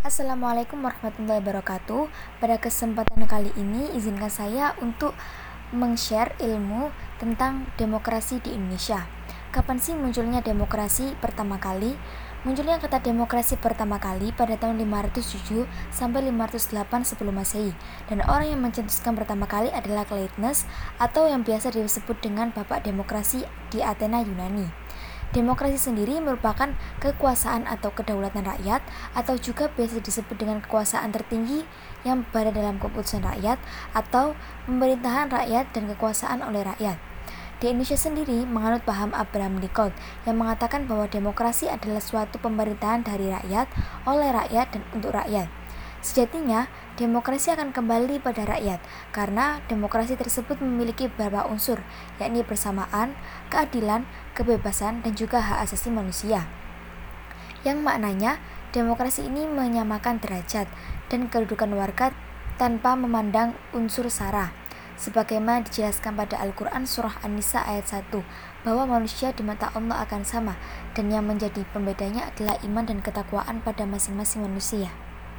Assalamualaikum warahmatullahi wabarakatuh. Pada kesempatan kali ini, izinkan saya untuk meng-share ilmu tentang demokrasi di Indonesia. Kapan sih munculnya demokrasi pertama kali? Munculnya kata demokrasi pertama kali pada tahun 507 sampai 508 sebelum Masehi. Dan orang yang mencetuskan pertama kali adalah Cleitnes atau yang biasa disebut dengan Bapak Demokrasi di Athena Yunani. Demokrasi sendiri merupakan kekuasaan atau kedaulatan rakyat atau juga biasa disebut dengan kekuasaan tertinggi yang berada dalam keputusan rakyat atau pemerintahan rakyat dan kekuasaan oleh rakyat. Di Indonesia sendiri menganut paham Abraham Lincoln yang mengatakan bahwa demokrasi adalah suatu pemerintahan dari rakyat, oleh rakyat, dan untuk rakyat. Sejatinya, demokrasi akan kembali pada rakyat karena demokrasi tersebut memiliki beberapa unsur, yakni persamaan, keadilan, kebebasan, dan juga hak asasi manusia. Yang maknanya, demokrasi ini menyamakan derajat dan kedudukan warga tanpa memandang unsur sara. Sebagaimana dijelaskan pada Al-Quran Surah An-Nisa ayat 1 bahwa manusia di mata Allah akan sama dan yang menjadi pembedanya adalah iman dan ketakwaan pada masing-masing manusia.